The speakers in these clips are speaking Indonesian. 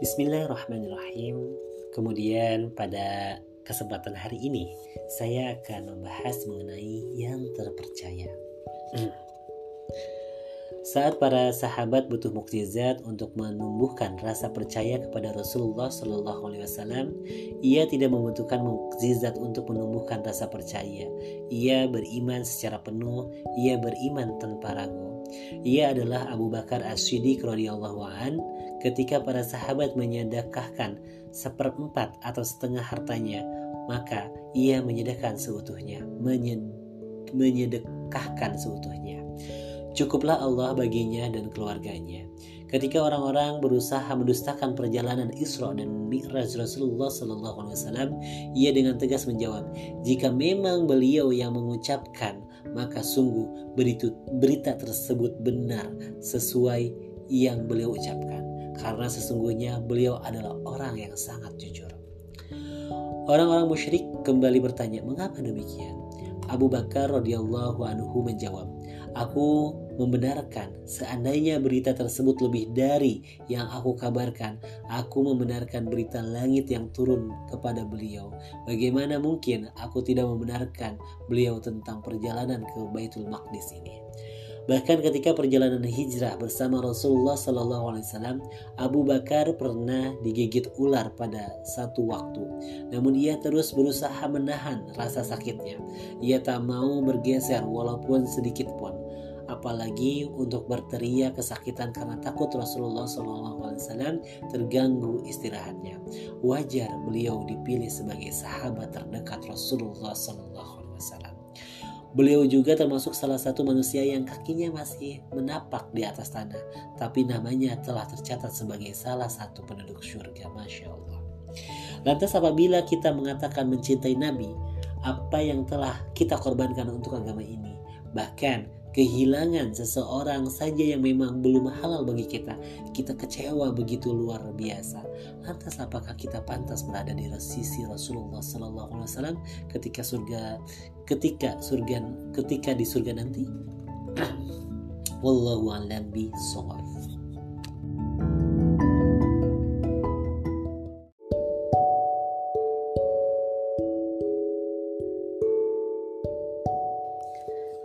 Bismillahirrahmanirrahim. Kemudian pada kesempatan hari ini saya akan membahas mengenai yang terpercaya. Saat para sahabat butuh mukjizat untuk menumbuhkan rasa percaya kepada Rasulullah Shallallahu Alaihi Wasallam, ia tidak membutuhkan mukjizat untuk menumbuhkan rasa percaya. Ia beriman secara penuh, ia beriman tanpa ragu. Ia adalah Abu Bakar As-Siddiq radhiyallahu an ketika para sahabat menyedekahkan seperempat atau setengah hartanya, maka ia menyedekahkan seutuhnya, menyed menyedekahkan seutuhnya. Cukuplah Allah baginya dan keluarganya. Ketika orang-orang berusaha mendustakan perjalanan Isra dan Mi'raj Rasulullah Sallallahu Alaihi Wasallam, ia dengan tegas menjawab, jika memang beliau yang mengucapkan, maka sungguh berita, berita tersebut benar sesuai yang beliau ucapkan, karena sesungguhnya beliau adalah orang yang sangat jujur. Orang-orang musyrik kembali bertanya, mengapa demikian? Abu Bakar radhiyallahu anhu menjawab, Aku membenarkan seandainya berita tersebut lebih dari yang aku kabarkan. Aku membenarkan berita langit yang turun kepada beliau. Bagaimana mungkin aku tidak membenarkan beliau tentang perjalanan ke Baitul Maqdis ini? Bahkan ketika perjalanan hijrah bersama Rasulullah Wasallam, Abu Bakar pernah digigit ular pada satu waktu. Namun ia terus berusaha menahan rasa sakitnya. Ia tak mau bergeser walaupun sedikit pun apalagi untuk berteriak kesakitan karena takut Rasulullah SAW terganggu istirahatnya. Wajar beliau dipilih sebagai sahabat terdekat Rasulullah SAW. Beliau juga termasuk salah satu manusia yang kakinya masih menapak di atas tanah, tapi namanya telah tercatat sebagai salah satu penduduk surga. Masya Allah. Lantas apabila kita mengatakan mencintai Nabi, apa yang telah kita korbankan untuk agama ini? Bahkan kehilangan seseorang saja yang memang belum halal bagi kita, kita kecewa begitu luar biasa. Lantas apakah kita pantas berada di sisi Rasulullah Sallallahu Alaihi Wasallam ketika surga, ketika surga, ketika di surga nanti? Wallahu a'lam bishawab.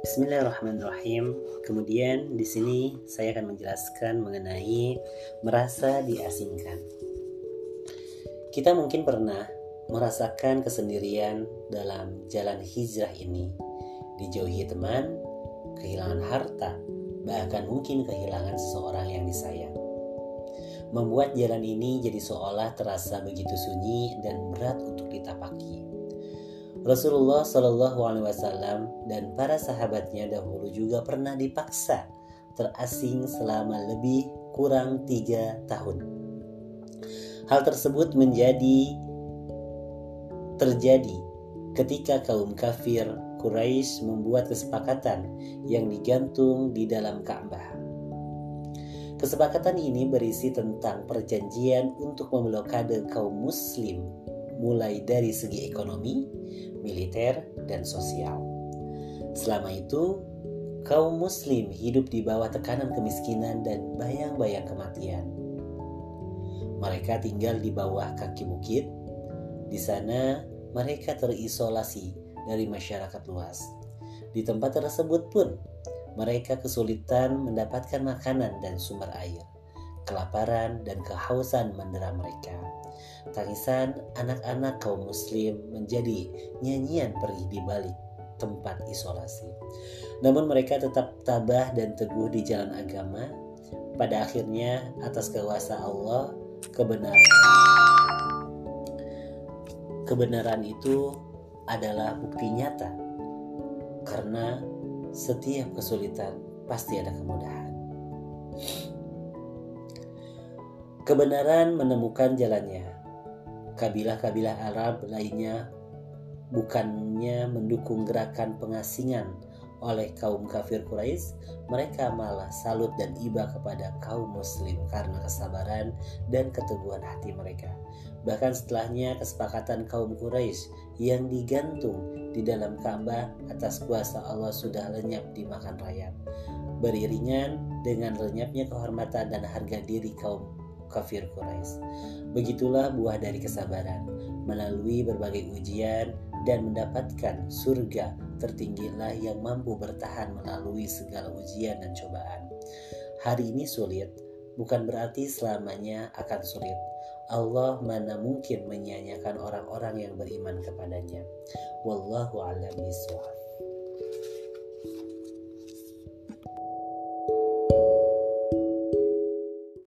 Bismillahirrahmanirrahim. Kemudian di sini saya akan menjelaskan mengenai merasa diasingkan. Kita mungkin pernah merasakan kesendirian dalam jalan hijrah ini, dijauhi teman, kehilangan harta, bahkan mungkin kehilangan seseorang yang disayang. Membuat jalan ini jadi seolah terasa begitu sunyi dan berat untuk ditapaki Rasulullah Shallallahu Alaihi Wasallam dan para sahabatnya dahulu juga pernah dipaksa terasing selama lebih kurang tiga tahun. Hal tersebut menjadi terjadi ketika kaum kafir Quraisy membuat kesepakatan yang digantung di dalam Ka'bah. Kesepakatan ini berisi tentang perjanjian untuk memblokade kaum muslim mulai dari segi ekonomi, militer, dan sosial. Selama itu, kaum muslim hidup di bawah tekanan kemiskinan dan bayang-bayang kematian. Mereka tinggal di bawah kaki bukit. Di sana, mereka terisolasi dari masyarakat luas. Di tempat tersebut pun, mereka kesulitan mendapatkan makanan dan sumber air. Kelaparan dan kehausan mendera mereka. Tangisan anak-anak kaum muslim menjadi nyanyian perih di balik tempat isolasi. Namun mereka tetap tabah dan teguh di jalan agama. Pada akhirnya atas kuasa Allah kebenaran kebenaran itu adalah bukti nyata karena setiap kesulitan pasti ada kemudahan. Kebenaran menemukan jalannya kabilah-kabilah Arab lainnya bukannya mendukung gerakan pengasingan oleh kaum kafir Quraisy, mereka malah salut dan iba kepada kaum muslim karena kesabaran dan keteguhan hati mereka. Bahkan setelahnya kesepakatan kaum Quraisy yang digantung di dalam Ka'bah atas kuasa Allah sudah lenyap dimakan rayap. Beriringan dengan lenyapnya kehormatan dan harga diri kaum kafir Quraisy. Begitulah buah dari kesabaran. Melalui berbagai ujian dan mendapatkan surga tertinggilah yang mampu bertahan melalui segala ujian dan cobaan. Hari ini sulit, bukan berarti selamanya akan sulit. Allah mana mungkin menyanyikan orang-orang yang beriman kepadanya. Wallahu a'lam bishawab.